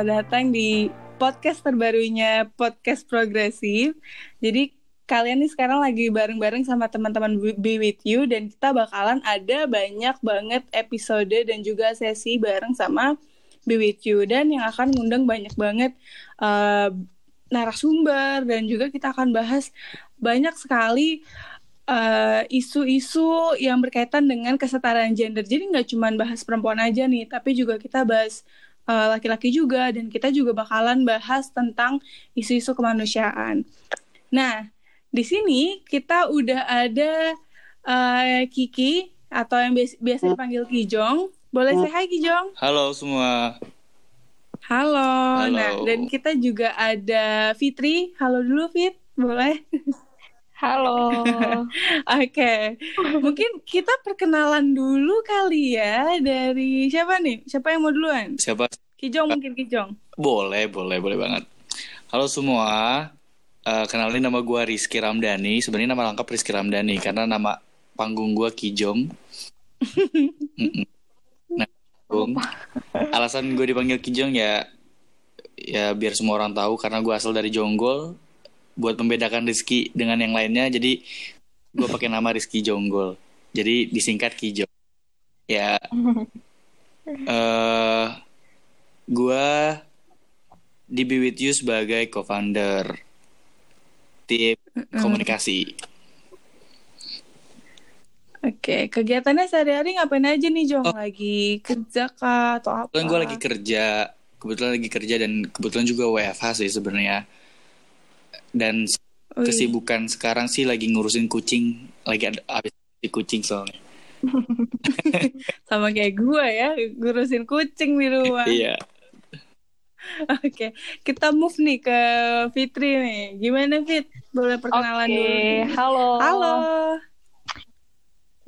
Selamat datang di podcast terbarunya Podcast Progresif. Jadi kalian nih sekarang lagi bareng-bareng sama teman-teman Be With You dan kita bakalan ada banyak banget episode dan juga sesi bareng sama Be With You dan yang akan ngundang banyak banget uh, narasumber dan juga kita akan bahas banyak sekali uh, isu-isu yang berkaitan dengan kesetaraan gender. Jadi nggak cuma bahas perempuan aja nih, tapi juga kita bahas uh, laki-laki juga dan kita juga bakalan bahas tentang isu-isu kemanusiaan. Nah, di sini kita udah ada uh, Kiki atau yang biasa, biasa dipanggil Kijong. Boleh saya hai Kijong? Halo semua. Halo. Halo. Nah, dan kita juga ada Fitri. Halo dulu Fit, boleh? Halo. Oke, mungkin kita perkenalan dulu kali ya dari siapa nih? Siapa yang mau duluan? Siapa? Kijong mungkin Kijong. Boleh, boleh, boleh banget. Halo semua. Eh, kenalin nama gua Rizky Ramdhani. Sebenarnya nama lengkap Rizky Ramdhani karena nama panggung gua Kijong. Nah, alasan gue dipanggil Kijong ya ya biar semua orang tahu karena gua asal dari Jonggol buat membedakan Rizky dengan yang lainnya jadi gue pakai nama Rizky Jonggol jadi disingkat Kijong ya eh gua di Be With You sebagai co-founder tim komunikasi. Oke, kegiatannya sehari-hari ngapain aja nih Jong? Lagi kerja kah atau apa? Kebetulan gue lagi kerja, kebetulan lagi kerja dan kebetulan juga WFH sih sebenarnya. Dan Wih. kesibukan sekarang sih lagi ngurusin kucing, lagi ada habis di kucing soalnya. Sama kayak gue ya, ngurusin kucing di rumah. Iya. Oke, kita move nih ke Fitri nih. Gimana Fit? Boleh perkenalan Oke, dulu? halo. Halo.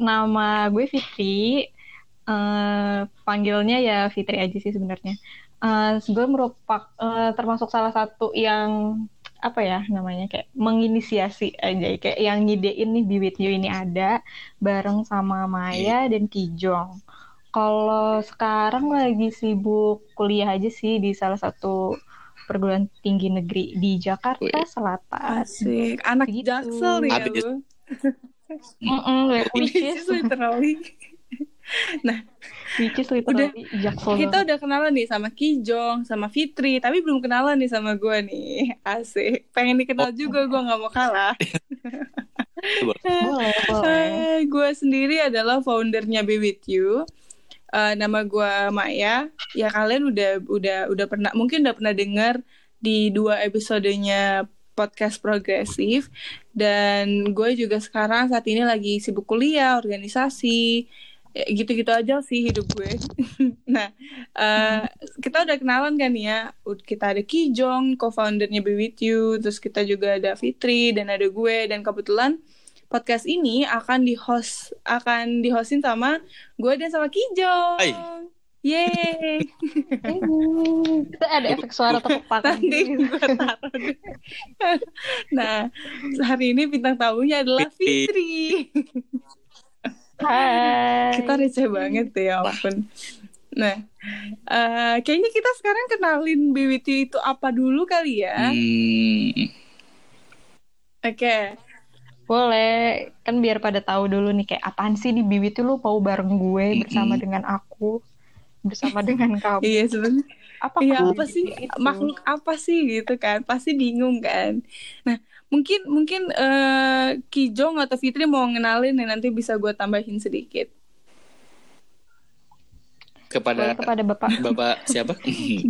Nama gue Fitri. Eh, panggilnya ya Fitri aja sih sebenarnya. Eh, gue merupakan eh, termasuk salah satu yang apa ya namanya kayak menginisiasi aja kayak yang ngidein nih Be With You ini ada bareng sama Maya dan Kijong. Kalau sekarang lagi sibuk kuliah aja sih di salah satu perguruan tinggi negeri di Jakarta Wih. Selatan. Asik, anak Gitu. jaksel ya Abis. lu. Mm-mm, which Which is is literally. which is literally jaksel Kita udah kenalan nih sama Kijong, sama Fitri, tapi belum kenalan nih sama gue nih. Asik. Pengen dikenal juga, gue nggak mau kalah. boleh boleh Eh, gue sendiri adalah foundernya Be With You. Eh, nama gue Maya. Ya kalian udah udah udah pernah mungkin udah pernah dengar di dua episodenya podcast progresif dan gue juga sekarang saat ini lagi sibuk kuliah organisasi ya, gitu-gitu aja sih hidup gue. Nah eh, kita udah kenalan kan ya? Kita ada Kijong co-foundernya Be With You terus kita juga ada Fitri dan ada gue. Dan kebetulan podcast ini akan di host akan di hostin sama gue dan sama Kijong Hai. Yeay. Kita ada efek suara tepuk Nanti gue taruh deh. Nah, hari ini bintang tamunya adalah Fitri. Hai Kita receh banget ya ampun. Nah, eh, kayaknya kita sekarang kenalin BWT itu apa dulu kali ya? Hmm, Oke, boleh kan biar pada tahu dulu nih kayak apaan sih di tuh lu mau bareng gue bersama dengan aku bersama dengan kamu iya sebenarnya. apa Iya kamu apa sih gitu? makhluk apa sih gitu kan? Pasti bingung kan. Nah, mungkin mungkin eh, Kijong atau Fitri mau ngenalin nih nanti bisa gue tambahin sedikit. kepada Boleh kepada bapak Bapak siapa?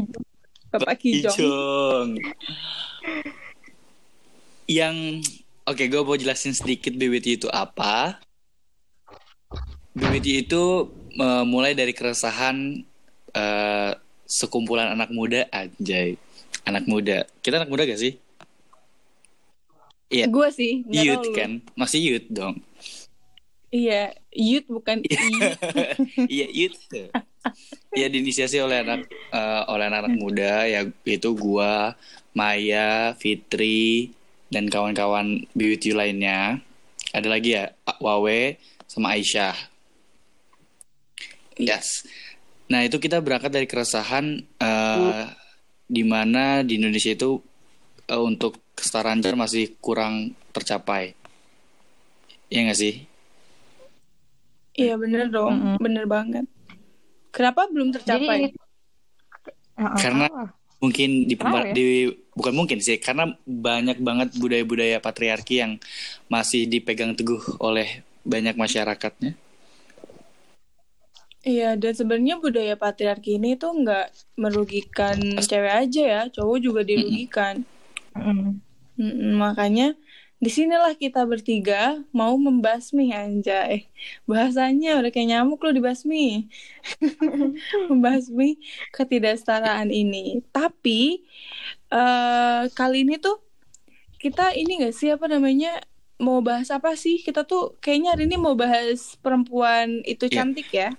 Bapak Kijong. Kijong. Yang Oke, gue mau jelasin sedikit BWT itu apa. BWT itu uh, mulai dari keresahan uh, sekumpulan anak muda anjay. Anak muda. Kita anak muda gak sih? Iya. Gue sih. Youth tahu lu. kan? Masih youth dong. Iya, youth bukan. Iya, youth. ya diinisiasi oleh anak eh, oleh anak-anak muda ya itu gua, Maya, Fitri dan kawan-kawan BWT lainnya. Ada lagi ya, Wawe sama Aisyah. Yes. Nah, itu kita berangkat dari keresahan eh, di mana di Indonesia itu eh, untuk kesetaraan gender masih kurang tercapai. Iya nggak sih? Iya bener dong, Mm-mm. bener banget. Kenapa belum tercapai? Jadi Heeh. Karena mungkin di, ya? di bukan mungkin sih karena banyak banget budaya-budaya patriarki yang masih dipegang teguh oleh banyak masyarakatnya. Iya, dan sebenarnya budaya patriarki ini tuh nggak merugikan cewek aja ya, cowok juga dirugikan. Mm-mm. Mm-mm, makanya di sinilah kita bertiga mau membasmi anjay. Bahasanya udah kayak nyamuk lo dibasmi. membasmi ketidaksetaraan ini. Tapi eh kali ini tuh kita ini gak sih apa namanya mau bahas apa sih? Kita tuh kayaknya hari ini mau bahas perempuan itu Iya. cantik ya.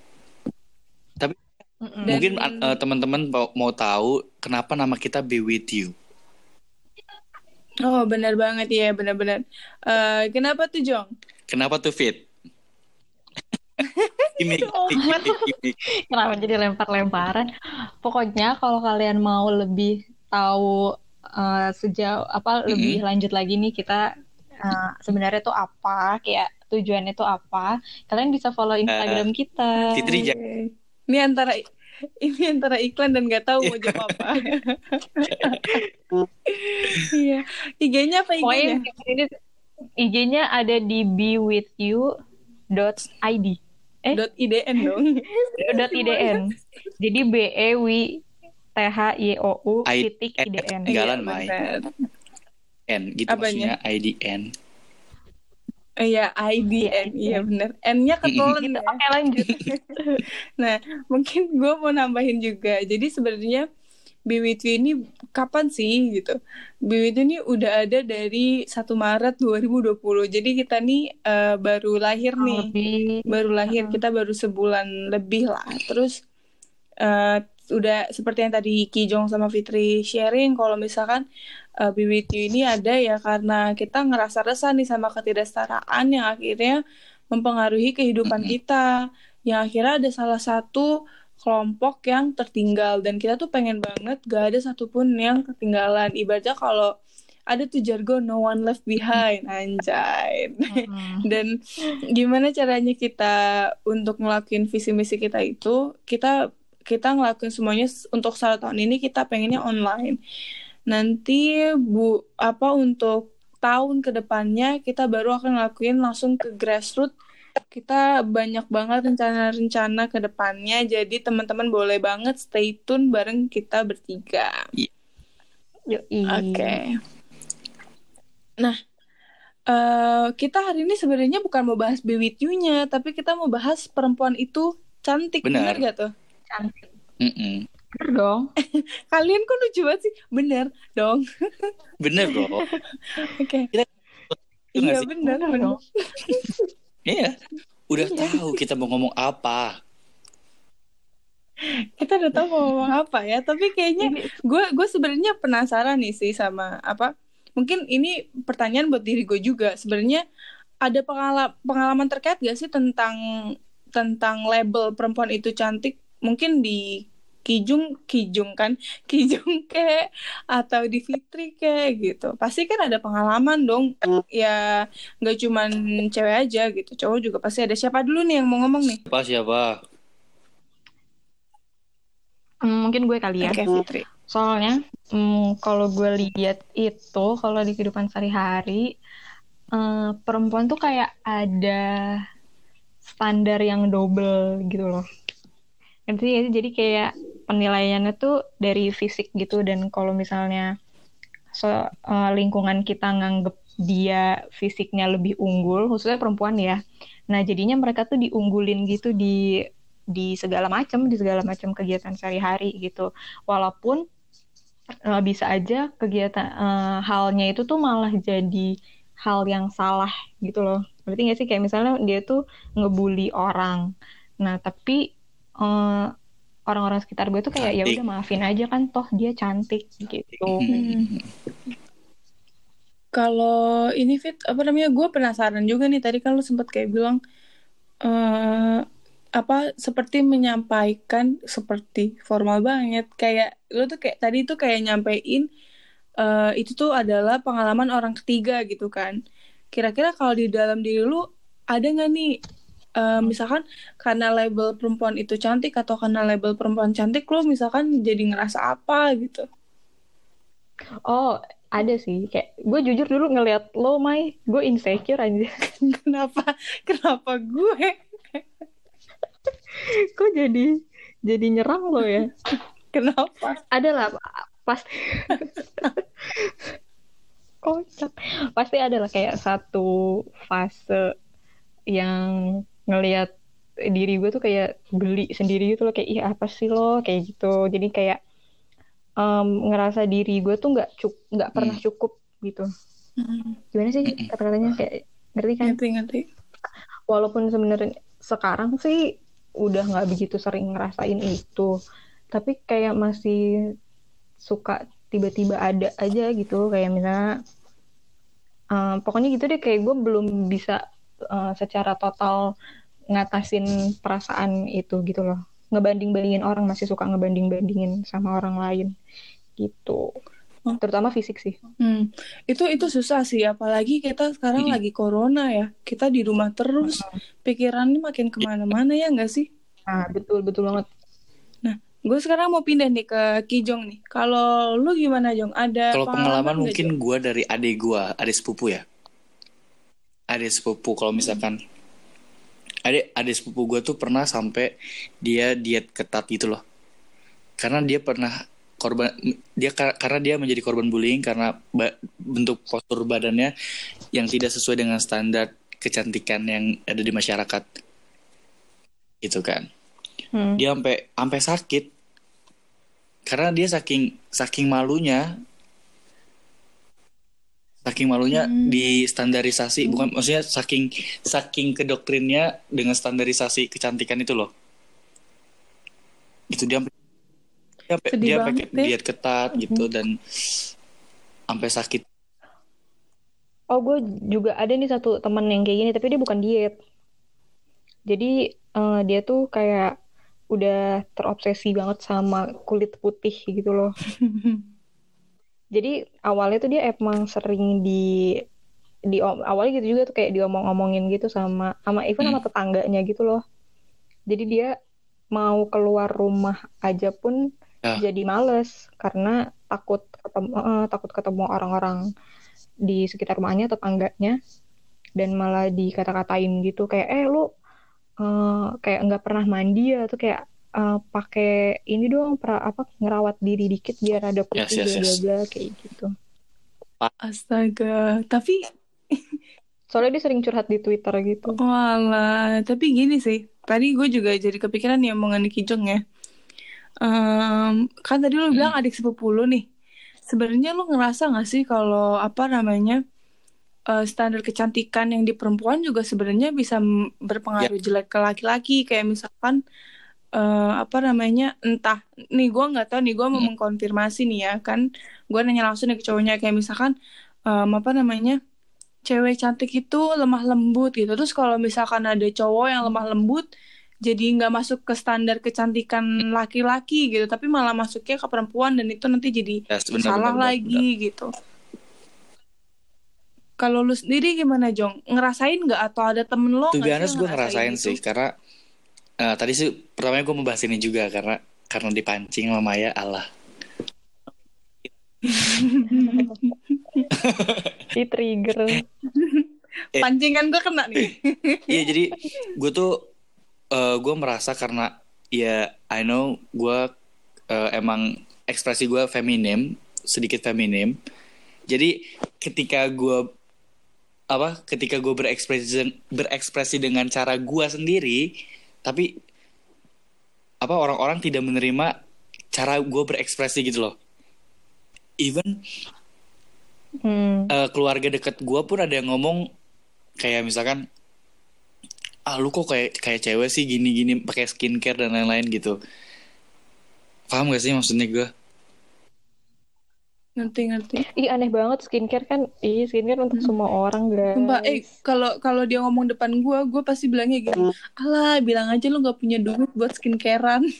Mm-mm. Dan- Mungkin uh, teman-teman mau, mau tahu kenapa nama kita Be With You. Oh benar banget ya benar-benar. Eh kenapa tuh Jong? Kenapa tuh Fit? Gimik, gimik. Kenapa jadi lempar-lemparan? Pokoknya kalau kalian mau lebih tahu eh, sejauh apa lebih lanjut lagi nih kita eh, sebenarnya tuh apa, kayak tujuannya tuh apa, kalian bisa follow Instagram kita. Fitri. Ini antara ini antara iklan dan nggak tahu mau jawab apa. Iya. IG-nya apa IG-nya? IG-nya ada di bewithyou.id. Eh, Dot IDN dong. dot .idn. Jadi B E W T H Y O U titik IDN. Tinggalan, Iya, Mai. benar. N gitu Apanya? maksudnya IDN. Iya, IDN. Iya benar. N-nya ketelan Gitu. ya. Oke lanjut. Nah, mungkin gue mau nambahin juga. Jadi sebenarnya BWT ini kapan sih gitu? BWT ini udah ada dari 1 Maret 2020. Jadi kita nih eh, baru lahir nih. Lebih baru lahir kita baru sebulan lebih lah terus eh, udah seperti yang tadi Ki Jong sama Fitri sharing kalau misalkan uh, BBQ ini ada ya karena kita ngerasa resah nih sama ketidaksetaraan yang akhirnya mempengaruhi kehidupan kita. Yang akhirnya ada salah satu kelompok yang tertinggal dan kita tuh pengen banget gak ada satupun yang ketinggalan. Ibaratnya kalau ada tuh jargon no one left behind anjay. Mm. dan gimana caranya kita untuk ngelakuin visi misi kita itu? Kita kita ngelakuin semuanya untuk satu tahun ini kita pengennya online nanti bu apa untuk tahun ke depannya kita baru akan ngelakuin langsung ke grassroots kita banyak banget rencana-rencana ke depannya jadi teman-teman boleh banget stay tune bareng kita bertiga Yoi. Oke. Nah, eh kita hari ini sebenarnya bukan mau bahas Be With You-nya, tapi kita mau bahas perempuan itu cantik. Benar. Bener gak tuh? Cantik Mm-mm. Bener dong. Kalian kok lucu banget sih? Bener dong. Bener bro. Oke. Itu nggak Iya bener, dong. Iya. Udah Iya. tahu kita mau ngomong apa. Kita udah tahu mau ngomong apa ya, tapi kayaknya gue gue sebenarnya penasaran nih sih sama apa mungkin ini pertanyaan buat diri gue juga sebenarnya ada pengala- pengalaman terkait gak sih tentang tentang label perempuan itu cantik mungkin di Kijung Kijung kan Kijung kayak atau di Fitri kayak gitu pasti kan ada pengalaman dong ya nggak cuman cewek aja gitu cowok juga pasti ada siapa dulu nih yang mau ngomong nih Siapa siapa? mm, mungkin gue kali ya. oke Fitri Soalnya mm, kalau gue lihat itu kalau di kehidupan sehari-hari eh, perempuan tuh kayak ada standar yang double gitu loh. Ngerti ya? Jadi kayak penilaiannya tuh dari fisik gitu dan kalau misalnya so, eh, lingkungan kita nganggep dia fisiknya lebih unggul, khususnya perempuan ya. Nah, jadinya mereka tuh diunggulin gitu di di segala macam, di segala macam kegiatan sehari-hari gitu. Walaupun uh, bisa aja kegiatan uh, halnya itu tuh malah jadi hal yang salah gitu loh. Berarti nggak sih kayak misalnya dia tuh ngebully orang. Nah, tapi uh, orang-orang sekitar gue tuh kayak ya udah maafin aja kan toh dia cantik gitu. Hmm. Kalau ini fit apa namanya gue penasaran juga nih tadi kan lu sempat kayak bilang uh, apa seperti menyampaikan seperti formal banget kayak lu tuh kayak tadi tuh kayak nyampein uh, itu tuh adalah pengalaman orang ketiga gitu kan. Kira-kira kalau di dalam diri lu ada nggak nih uh, misalkan karena label perempuan itu cantik atau karena label perempuan cantik lu misalkan jadi ngerasa apa gitu? Oh, ada sih. Kayak gue jujur dulu ngelihat lo Mai. Gue insecure aja kenapa? Kenapa gue? Kok jadi jadi nyerang lo ya? Kenapa? Ada lah pas kocak. Pasti ada lah kayak satu fase yang ngelihat diri gue tuh kayak geli sendiri gitu loh kayak ih apa sih lo? Kayak gitu. Jadi kayak um, ngerasa diri gue tuh nggak cuk nggak pernah hmm. cukup gitu. Hmm. gimana sih kata-katanya? Kayak ngerti kan? Ngerti ngerti. Walaupun sebenarnya sekarang sih udah nggak begitu sering ngerasain itu. Tapi kayak masih suka tiba-tiba ada aja gitu. Kayak misalnya um, pokoknya gitu deh kayak gue belum bisa uh, secara total ngatasin perasaan itu gitu loh. Ngebanding-bandingin orang masih suka ngebanding-bandingin sama orang lain. Gitu. Oh. terutama fisik sih. Hmm. itu itu susah sih apalagi kita sekarang hmm. lagi corona ya. Kita di rumah terus hmm. pikirannya makin ke mana-mana ya nggak sih? Nah betul betul banget. Nah gue sekarang mau pindah nih ke Kijong nih. Kalau lu gimana Jong? Ada kalau pengalaman, mungkin gue dari adik gue adik sepupu ya adik sepupu kalau misalkan adik adik sepupu gue tuh pernah sampai dia diet ketat gitu loh. Karena dia pernah korban dia karena dia menjadi korban bullying karena bentuk postur badannya yang tidak sesuai dengan standar kecantikan yang ada di masyarakat. Itu kan. Hmm. dia sampai sampai sakit. Karena dia saking saking malunya saking malunya hmm. di standarisasi hmm. bukan maksudnya saking saking kedoktrinnya dengan standarisasi kecantikan itu loh itu dia dia dia pakai diet ketat hmm. gitu dan sampai sakit oh gue juga ada nih satu teman yang kayak gini tapi dia bukan diet jadi uh, dia tuh kayak udah terobsesi banget sama kulit putih gitu loh jadi awalnya tuh dia emang sering di di awalnya gitu juga tuh kayak diomong-omongin gitu sama sama even sama hmm. tetangganya gitu loh jadi dia mau keluar rumah aja pun ya. jadi males karena takut ketemu uh, takut ketemu orang-orang di sekitar rumahnya tetangganya dan malah dikata-katain gitu kayak eh lu uh, kayak nggak pernah mandi ya tuh kayak uh, pakai ini doang pra, apa ngerawat diri dikit biar ada putih yes, yes, bla bla kayak gitu. Astaga, tapi soalnya dia sering curhat di Twitter gitu. Walah, tapi gini sih, tadi gue juga jadi kepikiran nih omongan Kijong ya. Um, kan tadi lu hmm. bilang adik sepupu lu nih. Sebenarnya lu ngerasa gak sih kalau apa namanya uh, standar kecantikan yang di perempuan juga sebenarnya bisa berpengaruh yeah. jelek ke laki-laki kayak misalkan uh, apa namanya entah nih gue nggak tahu nih gue mau hmm. mengkonfirmasi nih ya kan gue nanya langsung nih ke cowoknya kayak misalkan um, apa namanya cewek cantik itu lemah lembut gitu terus kalau misalkan ada cowok yang lemah lembut jadi nggak masuk ke standar kecantikan laki-laki gitu tapi malah masuknya ke perempuan dan itu nanti jadi benar, salah benar, lagi benar. gitu kalau lu sendiri gimana Jong ngerasain nggak atau ada temen lo tuh biasanya gue ngerasain gitu? sih karena uh, tadi sih pertamanya gue membahas ini juga karena karena dipancing sama Maya Allah di trigger. Eh, pancingan gue kena nih. Iya jadi gue tuh uh, gue merasa karena ya I know gue uh, emang ekspresi gue feminim sedikit feminim. Jadi ketika gue apa ketika gue berekspresi berekspresi dengan cara gue sendiri tapi apa orang-orang tidak menerima cara gue berekspresi gitu loh. Even Hmm. eh, keluarga dekat gue pun ada yang ngomong kayak misalkan ah lu kok kayak kayak cewek sih gini-gini pakai skincare dan lain-lain gitu. Paham gak sih maksudnya gue ngerti ngerti Ih aneh banget skincare kan. Ih skincare untuk semua orang guys. Sumpah, eh kalau kalau dia ngomong depan gue, gue pasti bilangnya gini, alah bilang aja lu gak punya duit buat skincarean.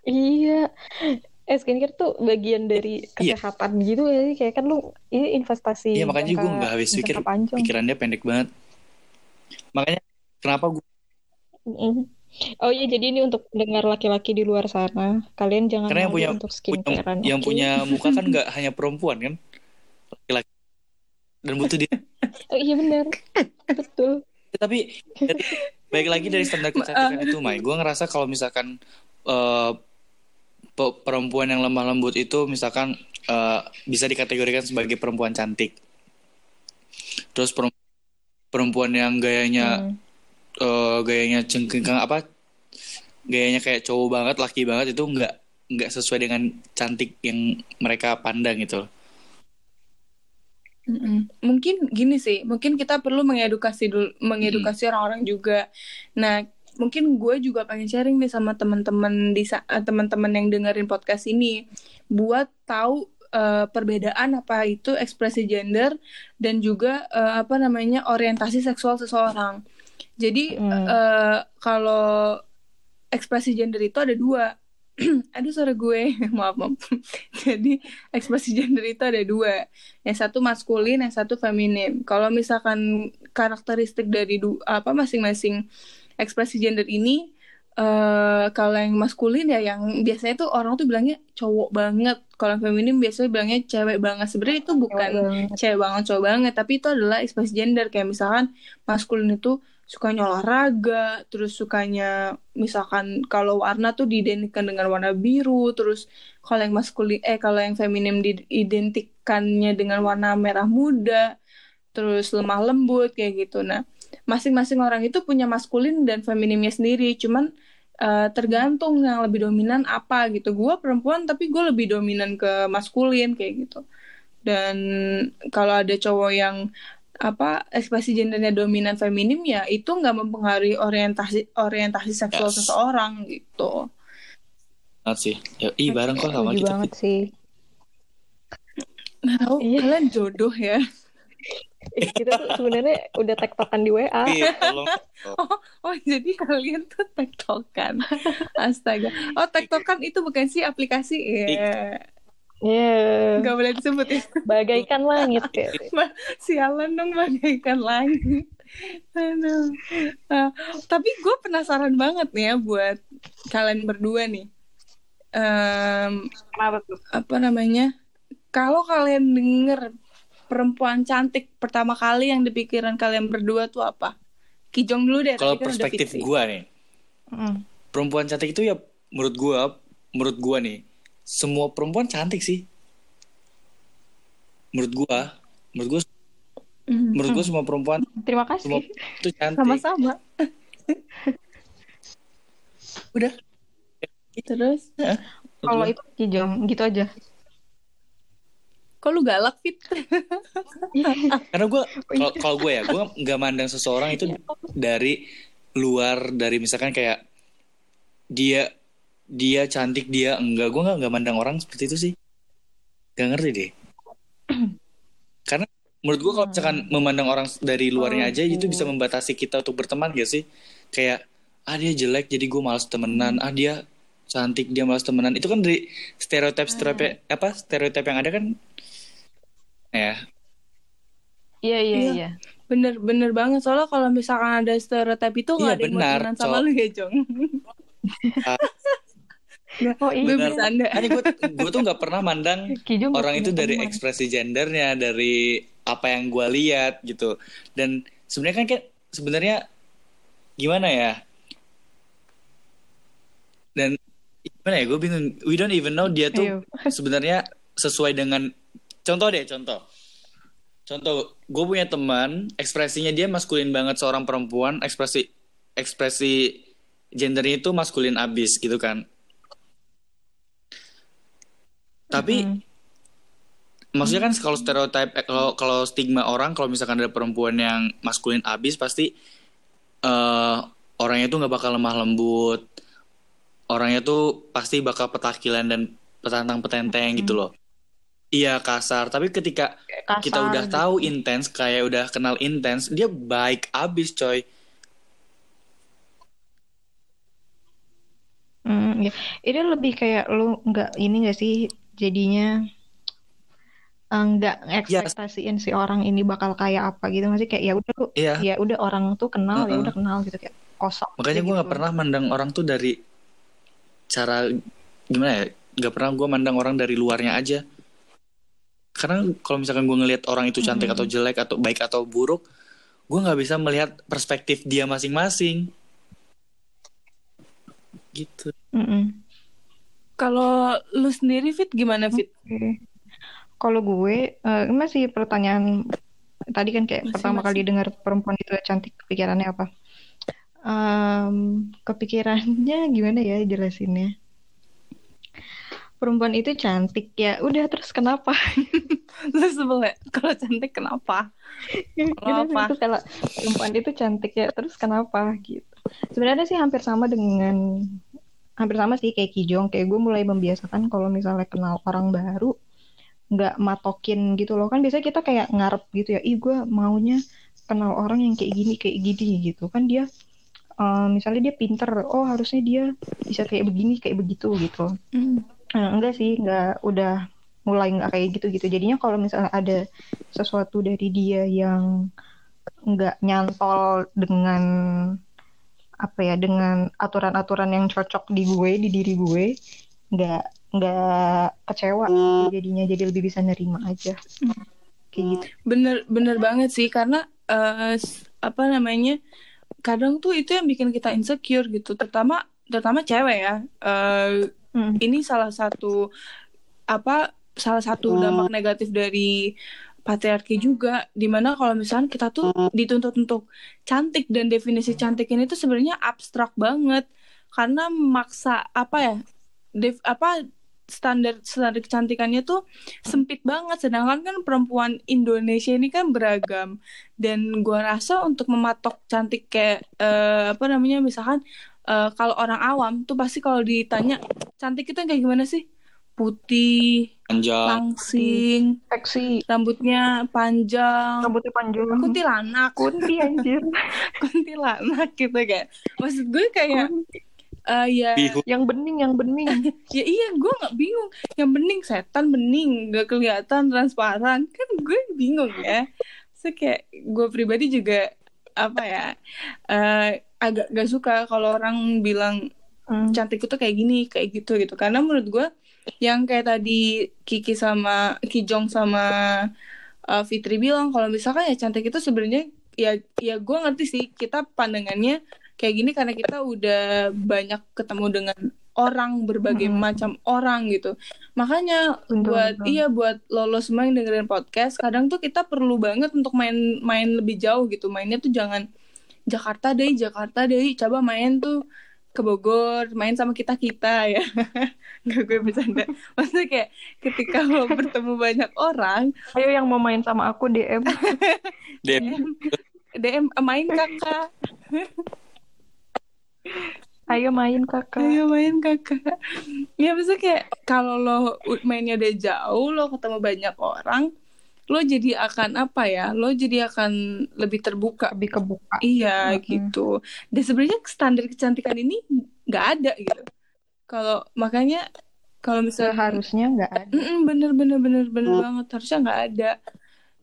Iya. Eh skincare tuh bagian dari Iya. kesehatan gitu ya. Kayak kan lu ini investasi. Iya makanya gue nggak habis pikir pikirannya pendek banget makanya kenapa gue Mm. Oh iya, jadi ini untuk dengar laki-laki di luar sana. Kalian jangan karena yang punya untuk yang, skincarean. yang punya muka kan nggak hanya perempuan kan laki-laki dan butuh dia Oh iya benar. Betul. tapi dari, baik lagi dari standar kecantikan itu Mai gue ngerasa kalau misalkan eh, pe- perempuan yang lemah lembut itu misalkan eh, bisa dikategorikan sebagai perempuan cantik terus perem- perempuan yang gayanya Hmm. Eh, gayanya cengkengkang apa gayanya kayak cowok banget laki banget itu nggak nggak sesuai dengan cantik yang mereka pandang gitu Mm-mm. Mungkin gini sih, mungkin kita perlu mengedukasi dulu, mengedukasi orang-orang juga. Nah, mungkin gue juga pengen sharing nih sama teman-teman di eh, teman-teman yang dengerin podcast ini, buat tahu eh, perbedaan apa itu ekspresi gender dan juga eh, apa namanya orientasi seksual seseorang. Jadi Hmm. eh, kalau ekspresi gender itu ada dua. Aduh suara gue, maaf maaf. Jadi ekspresi gender itu ada dua. Yang satu maskulin, yang satu feminin. Kalau misalkan karakteristik dari du- apa masing-masing ekspresi gender ini, eh kalau yang maskulin ya yang biasanya tuh orang tuh bilangnya cowok banget. Kalau yang feminin biasanya bilangnya cewek banget. Sebenarnya itu bukan banget. cewek banget cowok banget, tapi itu adalah ekspresi gender. Kayak misalkan maskulin itu sukanya olahraga, terus sukanya misalkan kalau warna tuh diidentikan dengan warna biru, terus kalau yang maskulin eh kalau yang feminim diidentikannya dengan warna merah muda, terus lemah lembut kayak gitu. Nah, masing-masing orang itu punya maskulin dan feminimnya sendiri, cuman eh, tergantung yang lebih dominan apa gitu. Gue perempuan tapi gue lebih dominan ke maskulin kayak gitu. Dan kalau ada cowok yang apa ekspresi gendernya dominan feminim ya itu nggak mempengaruhi orientasi orientasi seksual Yes. seseorang gitu. banget sih ya, ih bareng kok sama kita banget sih. Nah, Iya. kalian jodoh ya. Eh, kita tuh sebenarnya udah tektokan di WA. Iya, tolong Oh, jadi kalian tuh tektokan. Astaga. Oh, tektokan itu bukan sih aplikasi ya. Iya. Nggak boleh disebut ya. Bagaikan langit kayak. Ma- Sialan dong bagaikan langit. Aduh. Nah, tapi gue penasaran banget nih ya buat kalian berdua nih. Kenapa tuh? apa namanya? Kalau kalian denger perempuan cantik pertama kali yang di pikiran kalian berdua tuh apa? Kijong dulu deh. kalau kan perspektif gue nih Mm. perempuan cantik itu ya menurut gue menurut gue nih semua perempuan cantik sih menurut gue menurut gue Mhm. menurut gue semua perempuan Terima semua kasih. itu cantik Sama-sama. udah Terus, Kalau itu kijong gitu aja. kok lu galak Fit? karena gue kalau kalau gue ya gue nggak mandang seseorang itu dari luar dari misalkan kayak dia dia cantik dia enggak. Gue nggak nggak mandang orang seperti itu sih. Gak ngerti deh. Karena menurut gue kalau misalkan memandang orang dari luarnya aja itu bisa membatasi kita untuk berteman gak sih? Kayak ah dia jelek jadi gue malas temenan. Ah dia cantik dia malas temenan. Itu kan dari stereotip stereotip apa stereotip yang ada kan? Ya. Iya iya Iya. iya. Bener, bener banget. Soalnya kalau misalkan ada stereotip itu Iya, nggak ada yang mau benar, temenan sama lu ya, Jong. Oh iya. Gue Benar. Makanya gue tuh nggak pernah mandang orang itu dari teman. ekspresi gendernya, dari apa yang gue lihat gitu. Dan sebenarnya kan kayak sebenarnya gimana ya? Dan gimana ya? Gue bingung. We don't even know dia tuh Ayo. sebenarnya sesuai dengan contoh deh contoh. Contoh, gue punya teman, ekspresinya dia maskulin banget seorang perempuan, ekspresi ekspresi gendernya itu maskulin abis gitu kan. Tapi Mm-mm. maksudnya kan kalau stereotype eh, kalau kalau stigma orang kalau misalkan ada perempuan yang maskulin abis pasti eh orangnya tuh nggak bakal lemah lembut. Orangnya tuh pasti bakal petakilan dan petantang petenteng gitu loh. Iya kasar, tapi ketika kasar kita udah gitu. tahu intens kayak udah kenal intens dia baik abis coy Hmm, ya. Itu lebih kayak lu nggak ini nggak sih jadinya eh, nggak ekspektasiin si orang ini bakal kayak apa gitu masih kayak ya udah lu iya ya udah orang tuh kenal ya Heeh. udah kenal gitu kayak kosong makanya gue nggak gitu. pernah mandang orang tuh dari cara gimana ya nggak pernah gue mandang orang dari luarnya aja karena kalau misalkan gue ngelihat orang itu cantik Mm-mm. atau jelek atau baik atau buruk gue nggak bisa melihat perspektif dia masing-masing gitu Mm-mm. Kalau lu sendiri Fit gimana Fit? Oke. Kalau gue ini masih pertanyaan tadi kan kayak Masih, pertama masih. kali dengar perempuan itu cantik kepikirannya apa? Em, kepikirannya gimana ya jelasinnya? Perempuan itu cantik ya, udah terus kenapa? Lu sebel ya? Kalau cantik kenapa? Gitu, apa? terus kalau perempuan itu cantik ya, terus kenapa gitu? Sebenarnya sih hampir sama dengan hampir sama sih kayak Kijong, kayak gue mulai membiasakan kalau misalnya kenal orang baru nggak matokin gitu loh. Kan biasanya kita kayak ngarep gitu ya ih gue maunya kenal orang yang kayak gini kayak gini gitu. Kan dia eh, misalnya dia pinter oh harusnya dia bisa kayak begini kayak begitu gitu. Hmm. Eh, enggak sih enggak udah mulai nggak kayak gitu gitu jadinya kalau misalnya ada sesuatu dari dia yang nggak nyantol dengan apa ya dengan aturan-aturan yang cocok di gue di diri gue nggak nggak kecewa jadinya jadi lebih bisa nerima aja kayak gitu Bener bener banget sih karena s- apa namanya? Kadang tuh itu yang bikin kita insecure gitu, terutama terutama cewek ya. Eh, Mm. ini salah satu apa salah satu dampak negatif dari patriarki juga di mana kalau misalnya kita tuh dituntut untuk cantik dan definisi cantik ini tuh sebenarnya abstrak banget. Karena maksa apa ya def, apa standar standar kecantikannya tuh sempit banget. Sedangkan kan perempuan Indonesia ini kan beragam. Dan gua rasa untuk mematok cantik kayak eh, apa namanya misalkan eh, kalau orang awam tuh pasti kalau ditanya cantik itu kayak gimana sih? Putih panjang. Langsing. Seksi. Rambutnya panjang. Rambutnya panjang. Kuntilanak. Kunti anjir. Kuntilanak gitu kan. Maksud gue kayak eh, ya Bihun. yang bening yang bening. Ya iya gue nggak bingung. Yang bening setan bening. Nggak kelihatan transparan. Kan gue bingung ya. So kayak gue pribadi juga apa ya eh, agak gak suka kalau orang bilang Hmm. cantik itu kayak gini kayak gitu gitu. Karena menurut gue yang kayak tadi Kiki sama Kijong sama uh, Fitri bilang kalau misalkan ya cantik itu sebenarnya ya ya gue ngerti sih kita pandangannya kayak gini karena kita udah banyak ketemu dengan orang berbagai Mm. macam orang gitu makanya Betul, buat betul. iya buat lo semua yang dengerin podcast kadang tuh kita perlu banget untuk main main lebih jauh gitu mainnya tuh jangan Jakarta deh Jakarta deh coba main tuh ke Bogor main sama kita kita ya. Nggak gue bercanda. Maksudnya kayak ketika lo bertemu banyak orang ayo yang mau main sama aku DM DM DM "Eh, main kakak. Ayo main kakak. Ayo main kakak. Ya maksudnya kayak kalau lo mainnya udah jauh lo ketemu banyak orang lo jadi akan apa ya lo jadi akan lebih terbuka. Lebih kebuka. Iya Mm-mm. gitu. Dan sebenarnya standar kecantikan ini nggak ada gitu. Kalau makanya kalau misalnya seharusnya nggak ada. Bener bener bener bener banget. Harusnya nggak ada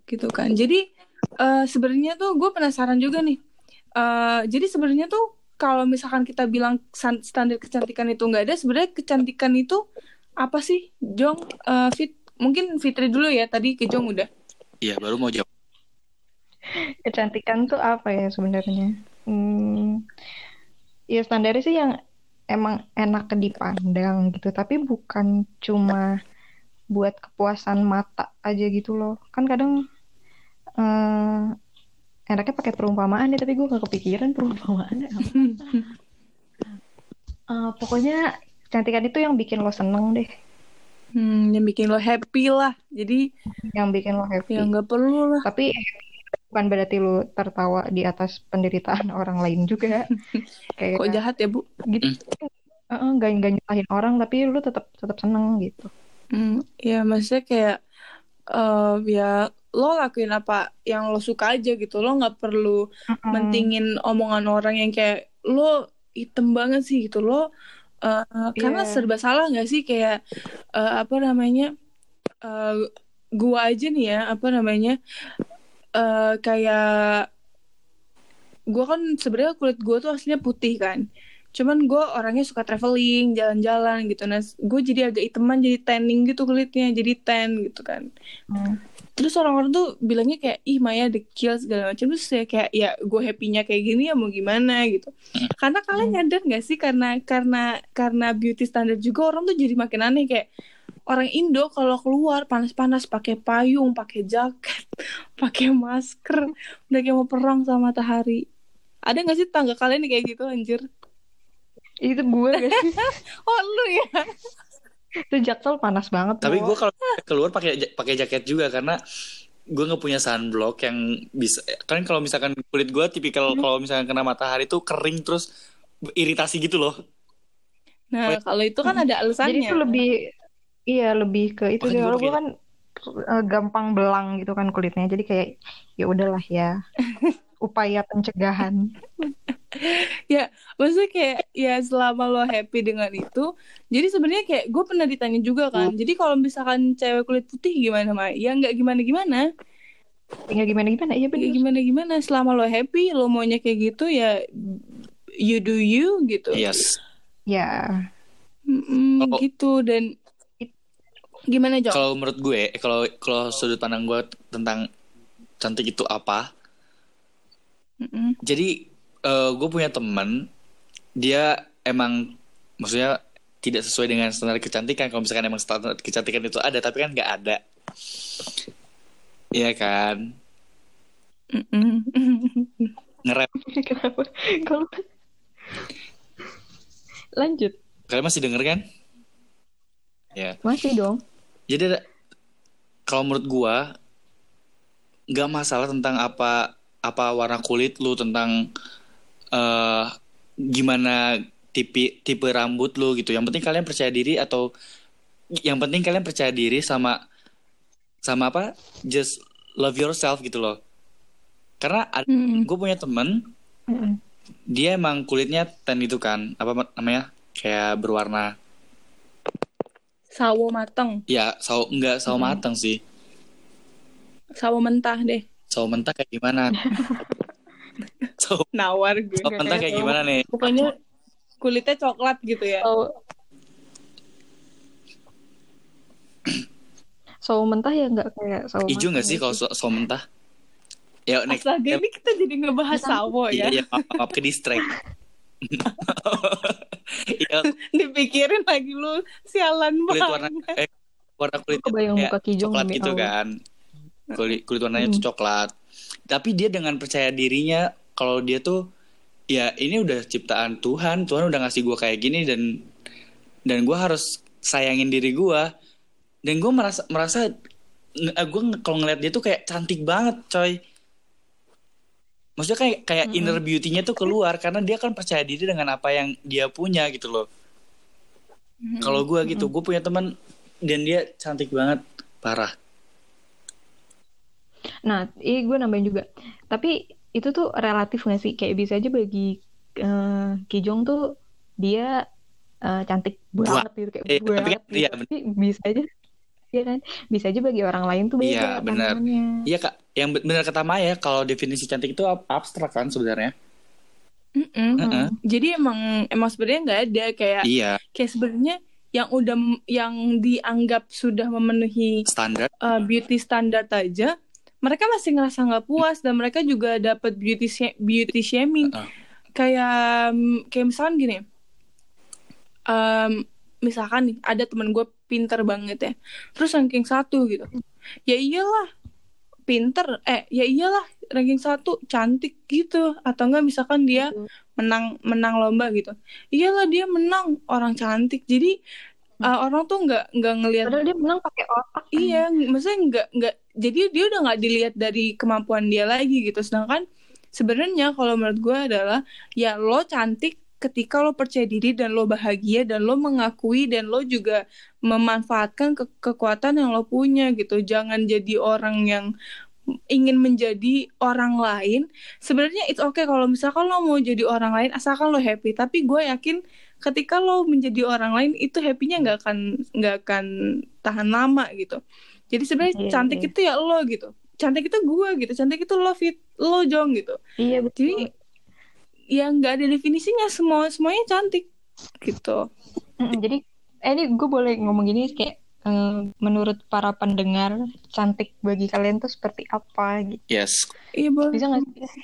gitu kan. Jadi eh, sebenarnya tuh gue penasaran juga nih. Eh, jadi sebenarnya tuh kalau misalkan kita bilang standar kecantikan itu nggak ada sebenarnya kecantikan itu apa sih Jong? Eh, Fit mungkin Fitri dulu ya. Tadi ke Jong udah iya baru mau jawab. Kecantikan tuh apa ya sebenarnya? Hmm, ya standarnya sih yang emang enak dipandang gitu tapi bukan cuma buat kepuasan mata aja gitu loh. Kan kadang eh, enaknya pakai perumpamaan deh, tapi gue gak kepikiran perumpamaannya apa. Eh, pokoknya kecantikan itu yang bikin lo seneng deh, Hmm, yang bikin lo happy lah. Jadi yang bikin lo happy. ya nggak perlu lah. Tapi bukan berarti lo tertawa di atas penderitaan orang lain juga. Kayak Kok jahat ya bu? gitu. Heeh, gak, gak nyalahin orang, tapi lu tetap tetap seneng gitu. Hmm, ya maksudnya kayak eh ya lo lakuin apa yang lo suka aja gitu. Lo nggak perlu Mm-mm. mentingin omongan orang yang kayak lo item banget sih gitu. Lo karena Iya. serba salah nggak sih kayak eh, apa namanya? eh gua aja nih ya apa namanya? eh kayak gua kan sebenarnya kulit gua tuh aslinya putih kan. Cuman gue orangnya suka traveling, jalan-jalan gitu. Nah, gue jadi agak iteman, jadi tanning gitu kulitnya, jadi tan gitu kan. Hmm. Terus orang-orang tuh bilangnya kayak, ih Maya dekil segala macam. Terus saya kayak, ya gue happy-nya kayak gini ya mau gimana gitu. Karena kalian nyadar gak sih karena karena karena beauty standard juga orang tuh jadi makin aneh kayak orang Indo kalau keluar panas-panas pakai payung, pakai jaket, pakai masker, udah kayak mau perang sama matahari. Ada gak sih tangga kalian kayak gitu anjir? Itu gue gak sih? Oh lu ya? Itu jaksel panas banget. Tapi gue kalau keluar pakai pakai jaket juga karena gue nggak punya sunblock yang bisa kan kalau misalkan kulit gue tipikal kalau misalkan kena matahari tuh kering terus iritasi gitu loh. Nah, kalau itu kan ada alasannya. Jadi itu lebih iya lebih ke itu sih gua kalau gue kan eh, gampang belang gitu kan kulitnya. Jadi kayak ya udahlah ya. Upaya pencegahan. ya, maksudnya kayak ya selama lo happy dengan itu, jadi sebenarnya kayak gue pernah ditanya juga kan. Jadi kalau misalkan cewek kulit putih gimana, Mai? Ya nggak gimana-gimana. Tinggal gimana gimana iya Ya bener. gimana-gimana. Selama lo happy, lo maunya kayak gitu ya you do you gitu. Yes. Ya. Mm-mm, Kalau- gitu dan gimana Jok? Kalau menurut gue, kalau kalau sudut pandang gue tentang cantik itu apa? Mm-mm. Jadi eh, gue punya teman, dia emang maksudnya tidak sesuai dengan standar kecantikan. Kalau misalkan emang standar kecantikan itu ada, tapi kan nggak ada. Iya kan? Mm-mm. Ngerap. Kenapa? Kalau lanjut Kalian masih denger kan? Ya. masih dong. Jadi ada- kalau menurut gua nggak masalah tentang apa apa warna kulit lu tentang eh gimana tipe tipe rambut lu gitu. Yang penting kalian percaya diri atau yang penting kalian percaya diri sama sama apa? Just love yourself gitu loh. Karena Mm-mm. gue punya temen Mm-mm. dia emang kulitnya tan itu kan apa namanya kayak berwarna Sawo mateng, ya sawo enggak sawo Hmm. matang sih sawo mentah deh. Sawo mentah kayak gimana? Sawo, Nawar gue. sawo mentah kayak gimana nih? Pokoknya kulitnya coklat gitu ya. Sawo sawo mentah ya nggak kayak sawo hijau nggak sih kalau sawo sawo mentah? Ya next Astaga, ini kita jadi ngebahas sawo iya, ya. iya, maaf, maaf ke distract. Iya, Dipikirin lagi lu sialan kulit banget. warna eh, warna kulit kebayang kayak muka Kijong coklat gitu kan kulit kulit warnanya tuh coklat. Tapi dia dengan percaya dirinya kalau dia tuh ya ini udah ciptaan Tuhan Tuhan udah ngasih gua kayak gini dan dan gua harus sayangin diri gua. Dan gua merasa merasa gue kalau ngeliat dia tuh kayak cantik banget coy. Maksudnya kayak kayak inner beauty-nya tuh keluar karena dia kan percaya diri dengan apa yang dia punya gitu loh. Kalau gua gitu gue punya teman dan dia cantik banget parah Nah, ini gue nambahin juga. Tapi itu tuh relatif nggak sih? Kayak bisa aja bagi eh, Kijong tuh dia eh, cantik banget gitu kayak Eh, tapi banget kan- iya, gitu. Tapi bisa aja Iya kan? Bisa aja bagi orang lain tuh beda Iya, benar. pandangannya. Iya kak, yang be- benar kata Maya kalau definisi cantik itu ab- abstrak kan sebenarnya. Mm-mm. Heeh. Jadi emang emang sebenarnya nggak ada kayak Iya, kayak sebenarnya yang udah yang dianggap sudah memenuhi standar. uh, beauty standar aja, mereka masih ngerasa nggak puas dan mereka juga dapat beauty sha- beauty shaming. Heeh. Kayak kayak misalkan gini, um, misalkan nih ada teman gue pinter banget ya, terus ranking satu gitu, ya iyalah pinter eh ya iyalah ranking satu cantik gitu atau enggak misalkan dia Gitu. menang menang lomba gitu iyalah dia menang orang cantik jadi uh, orang tuh nggak nggak ngelihat Padahal dia menang pakai otak. kan. Iya, maksudnya nggak nggak jadi dia udah nggak dilihat dari kemampuan dia lagi gitu. Sedangkan sebenarnya kalau menurut gue adalah ya lo cantik ketika lo percaya diri dan lo bahagia dan lo mengakui dan lo juga memanfaatkan ke- kekuatan yang lo punya gitu. Jangan jadi orang yang ingin menjadi orang lain. Sebenarnya it's okay kalau misalkan lo mau jadi orang lain asalkan lo happy. Tapi gue yakin ketika lo menjadi orang lain itu happynya nggak akan nggak akan tahan lama gitu. Jadi sebenarnya Iya, cantik iya. itu ya lo gitu. Cantik itu gue gitu. Cantik itu lo fit lo jong gitu. Iya betul. Jadi ya nggak ada definisinya semua semuanya cantik gitu. Mm, jadi eh ini gue boleh ngomong gini kayak eh, menurut para pendengar cantik bagi kalian tuh seperti apa gitu. Yes, Iya boleh. Bisa nggak sih?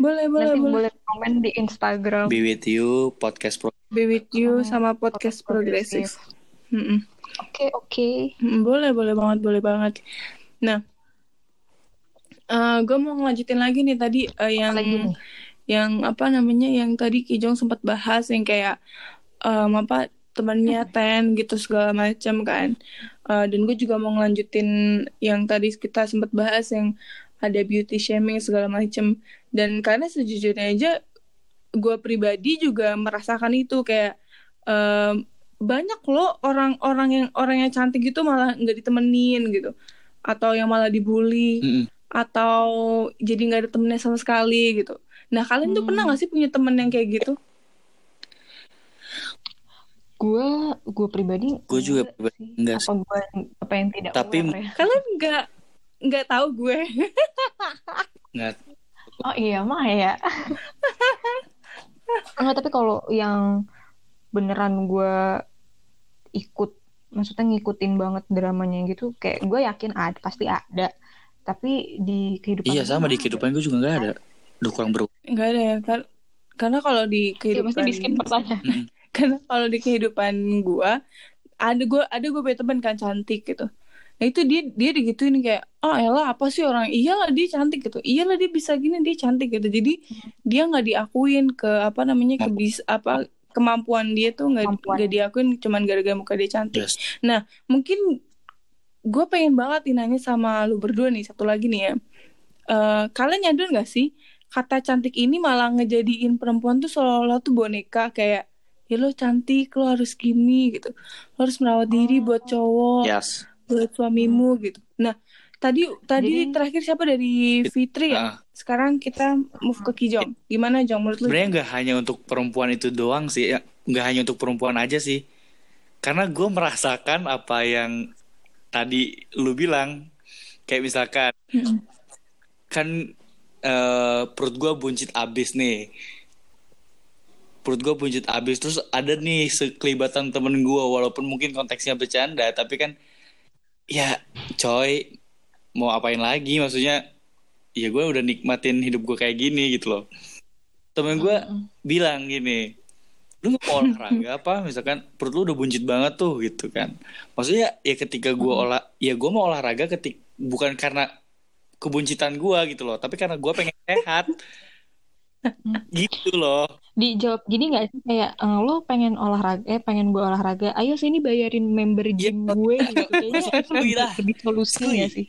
Boleh boleh Nanti boleh. boleh komen di Instagram. be with you podcast pro. Be with you sama podcast progresif. Mm-mm. Oke oke. Mm, Boleh, boleh banget, boleh banget. Nah, gue mau ngelanjutin lagi nih tadi eh, yang Lagi nih. yang apa namanya yang tadi Kijong sempat bahas yang kayak em, apa temannya Ten gitu segala macam kan. Eh, dan gue juga mau ngelanjutin yang tadi kita sempat bahas yang ada beauty shaming segala macam. Dan karena sejujurnya aja gue pribadi juga merasakan itu kayak em, banyak loh orang-orang yang orang yang cantik gitu malah nggak ditemenin gitu atau yang malah dibully Mm-mm. atau jadi nggak ada temennya sama sekali gitu. Nah kalian tuh Hmm. pernah nggak sih punya temen yang kayak gitu? Gue gue pribadi Gue juga pribadi sih. enggak Apa gue apa yang tidak Tapi- aware ya? Kalian nggak nggak tahu gue. Nggak. Oh iya mah ya. Enggak tapi kalau yang beneran gue ikut maksudnya ngikutin banget dramanya gitu kayak gue yakin ada pasti ada tapi di kehidupan Iya gue sama di kehidupan gue juga nggak ada. Udah kurang ber. Nggak ada ya kar- karena kalau di Iya, kehidupan pasti di skip pertanyaan Mm-mm. karena kalau di kehidupan gue ada gue ada gue punya teman kan cantik gitu. Nah itu dia dia digituin kayak oh elah apa sih orang iyalah dia cantik gitu iyalah dia bisa gini dia cantik gitu jadi dia nggak diakuin ke apa namanya ke bis apa kemampuan dia tuh nggak nggak diakuin cuman gara-gara muka dia cantik. Yes. mungkin gue pengen banget nih nanya sama lu berdua nih satu lagi nih ya. Eh, kalian nyadar gak sih kata cantik ini malah ngejadiin perempuan tuh seolah-olah tuh boneka kayak ya lo cantik lo harus gini gitu. Lo harus merawat diri buat cowok Yes. buat suamimu gitu. Nah tadi tadi Jadi- terakhir siapa? Dari Fitri ya? Ah, sekarang kita move ke Kijong. Gimana Jong? Menurut lu? Sebenarnya nggak hanya untuk perempuan itu doang sih, ya nggak hanya untuk perempuan aja sih. Karena gue merasakan apa yang tadi lu bilang, kayak misalkan Mm-mm. kan eh, perut gue buncit abis nih. Perut gue buncit abis terus ada nih sekelibatan temen gue walaupun mungkin konteksnya bercanda tapi kan ya coy mau apain lagi? Maksudnya ya gue udah nikmatin hidup gue kayak gini gitu loh. Temen gue bilang gini lu nggak mau olahraga apa? Misalkan perut lu udah buncit banget tuh gitu kan. Maksudnya ya ketika gue olah ya gue mau olahraga ketik bukan karena kebuncitan gue gitu loh tapi karena gue pengen sehat. Gitu loh. Dijawab gini nggak sih? Kayak eh, lo pengen olahraga eh pengen gue olahraga ayo sini bayarin member gym Iya. gue gitu. Kayaknya itu lebih solusi Kuy. nggak sih?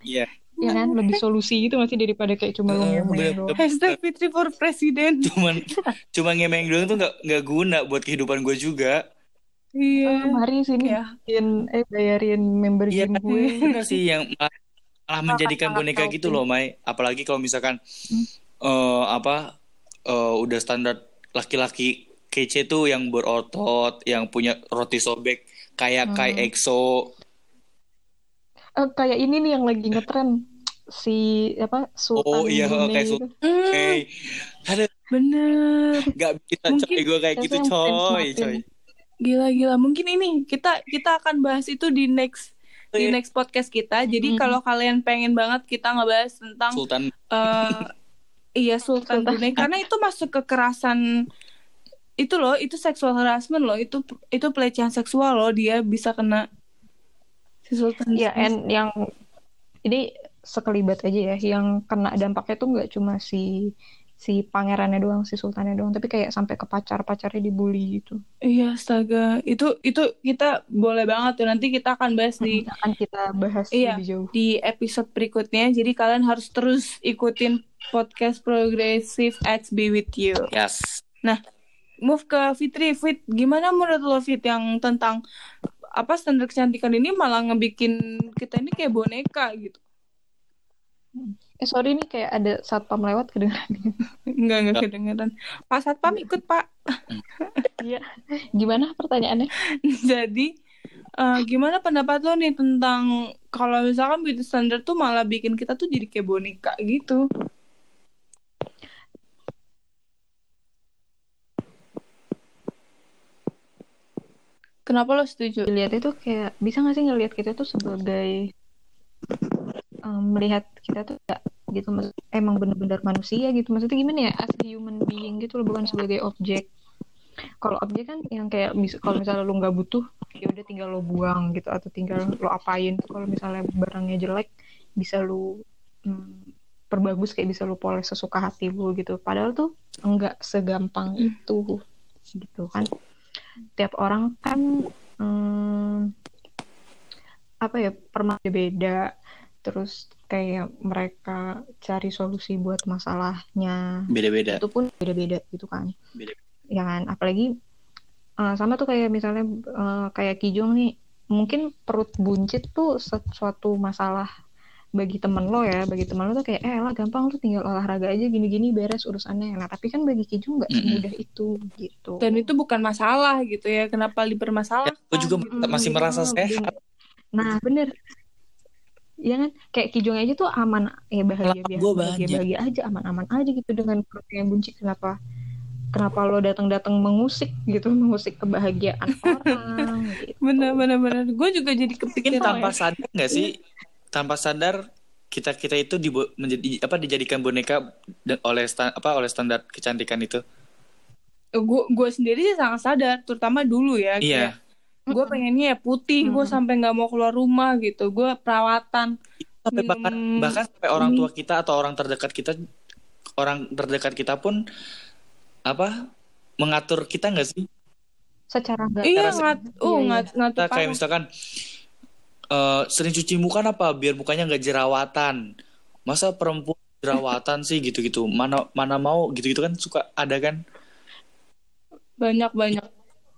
Iya ya kan? Lebih solusi gitu masih daripada kayak cuma Eh, bener- doang. Hashtag Fitri for President. cuman cuma ngemeng doang tuh nggak nggak guna buat kehidupan gue juga. Iya. Ah, mari sini ya bayarin eh bayarin member Iya gym gue. bener sih yang malah, malah menjadikan boneka gitu loh Mai. Apalagi kalau misalkan Hmm. eh, apa eh, udah standar laki-laki kece tuh yang berotot yang punya roti sobek kayak Hmm. kayak EXO Eh, kayak ini nih yang lagi ngetren si apa Sultan Oh, iya, Brunei kayak itu. Sul- Hmm, hey ada bener nggak bisa Mungkin coy gue kayak gitu coy benchmarkin? coy Gila-gila, mungkin ini kita kita akan bahas itu di next di Iya. next podcast kita. Jadi Mm. kalau kalian pengen banget kita ngebahas tentang Sultan eh iya Sultan Sultan. Brunei karena itu masuk kekerasan itu loh, itu sexual harassment loh, itu itu pelecehan seksual loh, dia bisa kena si Sultan. Ya, and yang ini sekelibat aja ya yang kena dampaknya tuh nggak cuma si si pangerannya doang si sultannya doang tapi kayak sampai ke pacar pacarnya dibully gitu Iya, astaga. Itu itu kita boleh banget tuh nanti kita akan bahas di akan kita bahas Iya. lebih jauh di episode berikutnya. Jadi kalian harus terus ikutin podcast progresif at Be With You. Yes. Move ke Fitri. Fit, gimana menurut lo Fit yang tentang apa standar kecantikan ini malah ngebikin kita ini kayak boneka gitu. eh sorry nih kayak ada satpam lewat kedengeran Enggak, enggak kedengeran. Pak Satpam ikut, Pak. Iya. Gimana pertanyaannya? Jadi eh, gimana pendapat lo nih tentang kalau misalkan beauty standard tuh malah bikin kita tuh jadi kayak boneka gitu. Kenapa lo setuju? Dilihat itu kayak bisa nggak sih ngelihat kita tuh sebagai em, melihat kita tuh ya gitu emang bener-bener manusia gitu. Maksudnya gimana ya? As a human being gitu loh bukan sebagai objek. Kalau objek kan yang kayak mis- kalau misalnya lu nggak butuh ya udah tinggal lo buang gitu atau tinggal lo apain. Kalau misalnya barangnya jelek bisa lu mm, perbagus kayak bisa lu poles sesuka hati lu gitu. Padahal tuh enggak segampang itu gitu kan tiap orang kan mm, apa ya permasalahannya beda. Terus kayak mereka cari solusi buat masalahnya. Beda-beda. itu pun beda-beda gitu kan. Beda. ya kan? Apalagi eh, sama tuh kayak misalnya eh, kayak Kijong nih. Mungkin perut buncit tuh sesuatu masalah bagi temen lo ya bagi temen lo tuh kayak eh lah gampang lu tinggal olahraga aja gini-gini beres urusannya nah tapi kan bagi Kijong nggak semudah itu gitu Dan itu bukan masalah gitu ya. Kenapa Ya, dipermasalahkan? gue juga Mm, masih merasa bener. sehat. Nah, bener. Iya kan? Kayak Kijong aja tuh aman, ya bahagia biasa, bahagia bahagia aja, aman-aman aja gitu dengan perut yang buncit. Kenapa? Kenapa lo datang-datang mengusik gitu, mengusik kebahagiaan orang gitu. Bener, bener, bener. Gue juga jadi Mungkin kepikiran. tanpa ya. sadar nggak sih? Tanpa sadar kita kita itu dibu- menjadi apa dijadikan boneka oleh sta- apa oleh standar kecantikan itu. Gue gue sendiri sih sangat sadar, terutama dulu ya. Iya. Gue pengennya ya putih, gue Mm-mm. sampai nggak mau keluar rumah gitu. Gue perawatan. Sampai Minum bahkan bahkan sampai orang tua kita atau orang terdekat kita orang terdekat kita pun apa mengatur kita nggak sih? Secara nggak Iya, ngat, uh, Iya, iya. ngat, ngatur Kita kayak misalkan eh, sering cuci muka apa biar mukanya nggak jerawatan. Masa perempuan jerawatan sih gitu-gitu. Mana mana mau gitu-gitu kan suka ada kan? banyak-banyak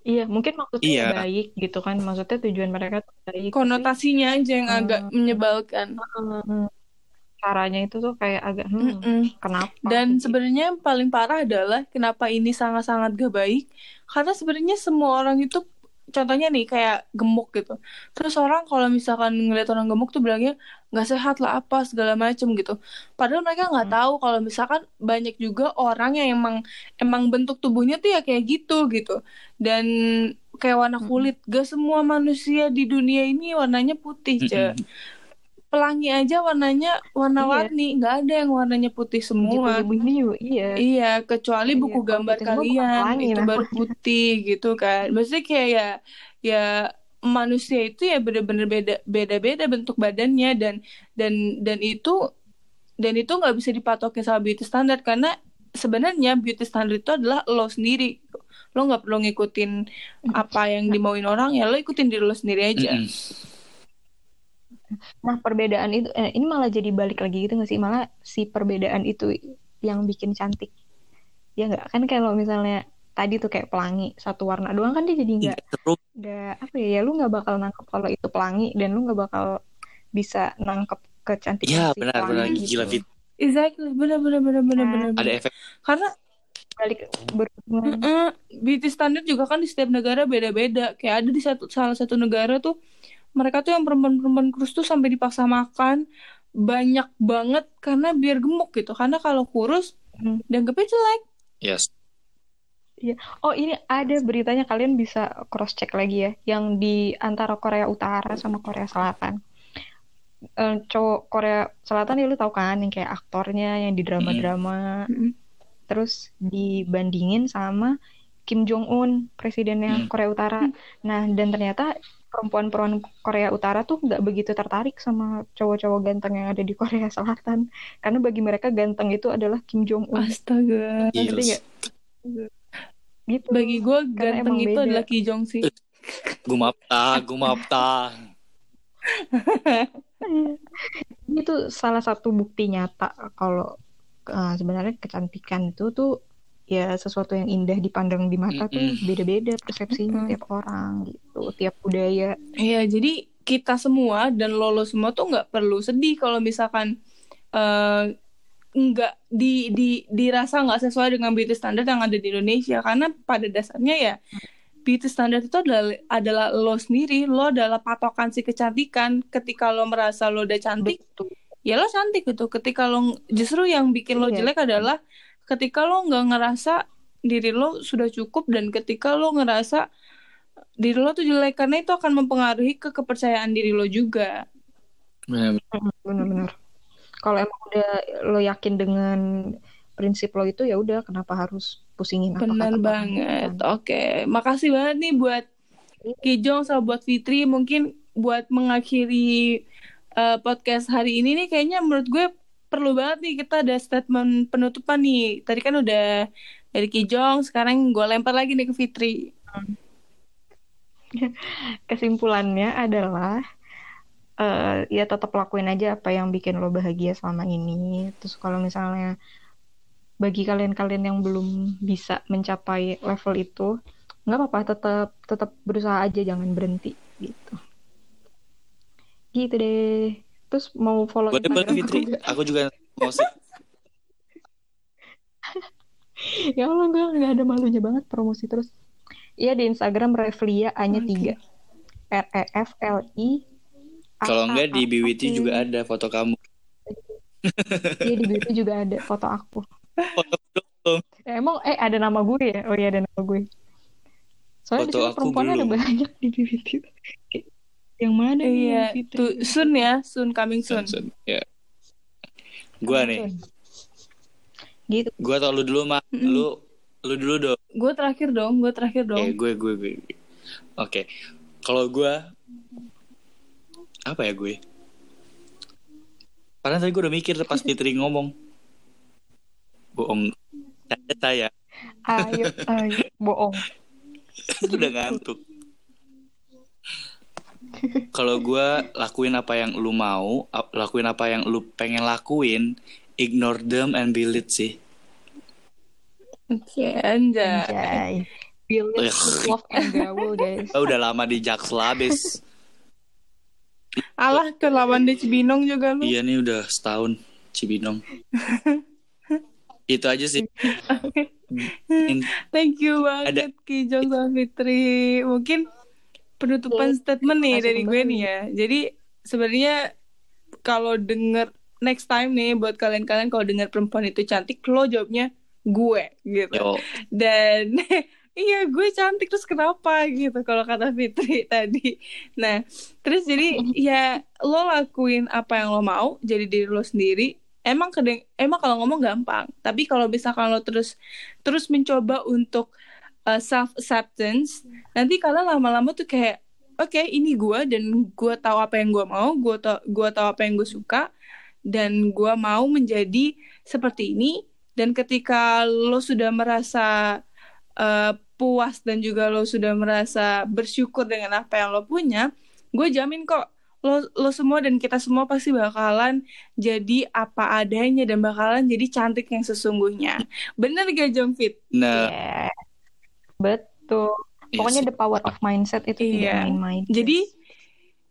Iya, mungkin maksudnya Iya. baik gitu kan. Maksudnya tujuan mereka tuh baik. konotasinya aja yang agak Hmm. menyebalkan. Hmm, Caranya itu tuh kayak agak hmm, Mm-mm. kenapa? Dan gitu. sebenarnya yang paling parah adalah kenapa ini sangat-sangat gak baik. Karena sebenarnya semua orang itu contohnya nih kayak gemuk gitu. Terus orang kalau misalkan ngeliat orang gemuk tuh bilangnya nggak sehat lah apa segala macem gitu. Padahal mereka nggak Hmm. tahu kalau misalkan banyak juga orang yang emang emang bentuk tubuhnya tuh ya kayak gitu gitu. Dan kayak warna Hmm. kulit. Gak semua manusia di dunia ini warnanya putih. Mm-mm. Pelangi aja warnanya warna-warni, nggak ada yang warnanya putih semua. Gitu, gitu, iya. Iya, kecuali Iya, buku gambar kalian pelangi itu baru namanya. putih gitu kan. Maksudnya kayak ya ya manusia itu ya bener-bener beda beda-beda bentuk badannya dan dan dan itu dan itu nggak bisa dipatokin sama beauty standard karena sebenarnya beauty standard itu adalah lo sendiri. Lo nggak perlu ngikutin apa yang dimauin orang ya lo ikutin diri lo sendiri aja. Mm-mm. Nah, perbedaan itu eh, ini malah jadi balik lagi gitu nggak sih? Malah si perbedaan itu yang bikin cantik. Ya nggak kan kalau misalnya tadi tuh kayak pelangi satu warna doang kan dia jadi nggak Iya, seru. nggak apa ya? Ya lu nggak bakal nangkep kalau itu pelangi dan lu nggak bakal bisa nangkep kecantikan Iya, si pelangi gila gitu. Fit. Exactly, bener-bener bener-bener Nah, bener. Ada efek Karena Balik berhubungan. Mm-mm. beauty standard juga kan di setiap negara beda-beda. Kayak ada di satu salah satu negara tuh mereka tuh yang perempuan-perempuan kurus tuh sampai dipaksa makan banyak banget karena biar gemuk gitu. Karena kalau kurus Hmm. dianggapnya jelek. yes. Oh ini ada beritanya kalian bisa cross check lagi ya, yang di antara Korea Utara sama Korea Selatan. Eh, cowok Korea Selatan ya lu tahu kan yang kayak aktornya yang di drama-drama, Mm-mm. terus dibandingin sama Kim Jong Un presidennya Hmm. Korea Utara. Nah dan ternyata perempuan-perempuan Korea Utara tuh nggak begitu tertarik sama cowok-cowok ganteng yang ada di Korea Selatan karena bagi mereka ganteng itu adalah Kim Jong Un Astaga. Nggak? gitu Bagi gue ganteng itu beda. adalah Ki Jong sih. Gumapta, gumapta. itu salah satu bukti nyata kalau uh, sebenarnya kecantikan itu tuh ya sesuatu yang indah dipandang di mata tuh Mm-mm. beda-beda persepsinya Mm-mm. tiap orang gitu tiap budaya Iya, jadi kita semua dan lolo semua tuh nggak perlu sedih kalau misalkan nggak di di dirasa nggak sesuai dengan beauty standard yang ada di Indonesia karena pada dasarnya ya beauty standard itu adalah adalah lo sendiri lo adalah patokan si kecantikan ketika lo merasa lo udah cantik betul ya lo cantik gitu ketika lo justru yang bikin lo Iya. jelek adalah ketika lo nggak ngerasa diri lo sudah cukup dan ketika lo ngerasa diri lo tuh jelek karena itu akan mempengaruhi ke kepercayaan diri lo juga. Benar-benar. Kalau emang udah lo yakin dengan prinsip lo itu ya udah kenapa harus pusingin apa benar banget. gitu. oke makasih banget nih buat Kijong sama buat Fitri. Mungkin buat mengakhiri eh, podcast hari ini nih kayaknya menurut gue perlu banget nih kita ada statement penutupan nih tadi kan udah dari Kijong sekarang gue lempar lagi nih ke Fitri kesimpulannya adalah eh, ya tetap lakuin aja apa yang bikin lo bahagia selama ini. Terus kalau misalnya bagi kalian-kalian yang belum bisa mencapai level itu, nggak apa-apa, tetap tetap berusaha aja, jangan berhenti gitu. Gitu deh. Terus mau follow Boleh banget Instagram Fitri. aku nggak? Aku juga mau sih. Ya Allah, gue nggak ada malunya banget promosi terus. Iya di Instagram Reflia hanya tiga. R E F L I. A Kalau enggak di BWT juga ada foto kamu. Iya di beauty juga ada foto aku. Foto dong. Eh, emang eh ada nama gue ya? Oh iya ada nama gue. Soalnya di Foto sini aku perempuannya ada belum. banyak di beauty. Yang mana nih Iya, yang Fitri? tuh soon ya, soon coming soon. Sun, sun. Ya. Gua nih. Gitu. Gua tau lu dulu mah. Lu lu dulu dong. Gue terakhir dong, gue terakhir dong. Eh, gue gue gue. gue. Oke. Kalau gua apa ya gue? Padahal tadi gue udah mikir pas Fitri ngomong. Bohong. Saya Ayo, ayo, bohong. udah ngantuk. Kalau gua lakuin apa yang lu mau, lakuin apa yang lu pengen lakuin, ignore them and be lit sih. Oke, anjay. Anjay. Ugh. love and gaul guys. Udah lama di Jaksel habis. Alah, ke lawan di Cibinong juga lu. iya nih udah setahun Cibinong. Itu aja sih. In- Thank you banget Kijong sama Fitri. Mungkin penutupan statement nih Masuk dari gue nih ya. Jadi sebenarnya kalau denger next time nih buat kalian-kalian kalau denger perempuan itu cantik, lo jawabnya gue gitu. Yo, Dan iya gue cantik terus kenapa gitu kalau kata Fitri tadi. Nah, terus jadi ya lo lakuin apa yang lo mau, jadi diri lo sendiri. Emang kadang emang kalau ngomong gampang, tapi kalau misalkan lo terus terus mencoba untuk self acceptance, nanti kalian lama-lama tuh kayak oke ini gue dan gue tahu apa yang gue mau, gue tau gue tahu apa yang gue suka dan gue mau menjadi seperti ini dan ketika lo sudah merasa eh, puas dan juga lo sudah merasa bersyukur dengan apa yang lo punya, gue jamin kok lo lo semua dan kita semua pasti bakalan jadi apa adanya dan bakalan jadi cantik yang sesungguhnya. Bener gak Jongfit? nah, Yeah. Betul. iya Pokoknya the power of mindset itu Iya. tidak main-main. Jadi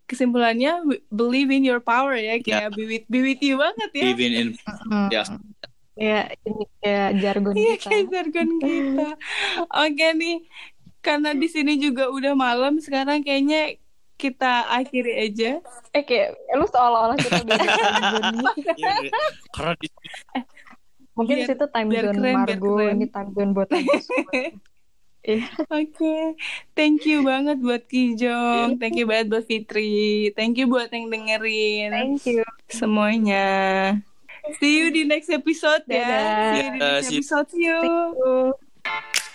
kesimpulannya believe in your power ya kayak be with be with you banget ya. even in Hmm. ya Ya, ini kayak jargon Iya kita. kayak jargon kita. Oke nih, karena di sini juga udah malam sekarang kayaknya kita akhiri aja. Eh kayak lu seolah-olah kita udah. Iya, karena di Mungkin Biar- situ time biar zone keren, Margo, keren. ini time zone buat Margo Iya. Oke, thank you banget buat Kijong, thank you banget buat Fitri, thank you buat yang dengerin Thank you. semuanya. See you di next episode ya. Dadah. See you di next episode. See you. Thank you.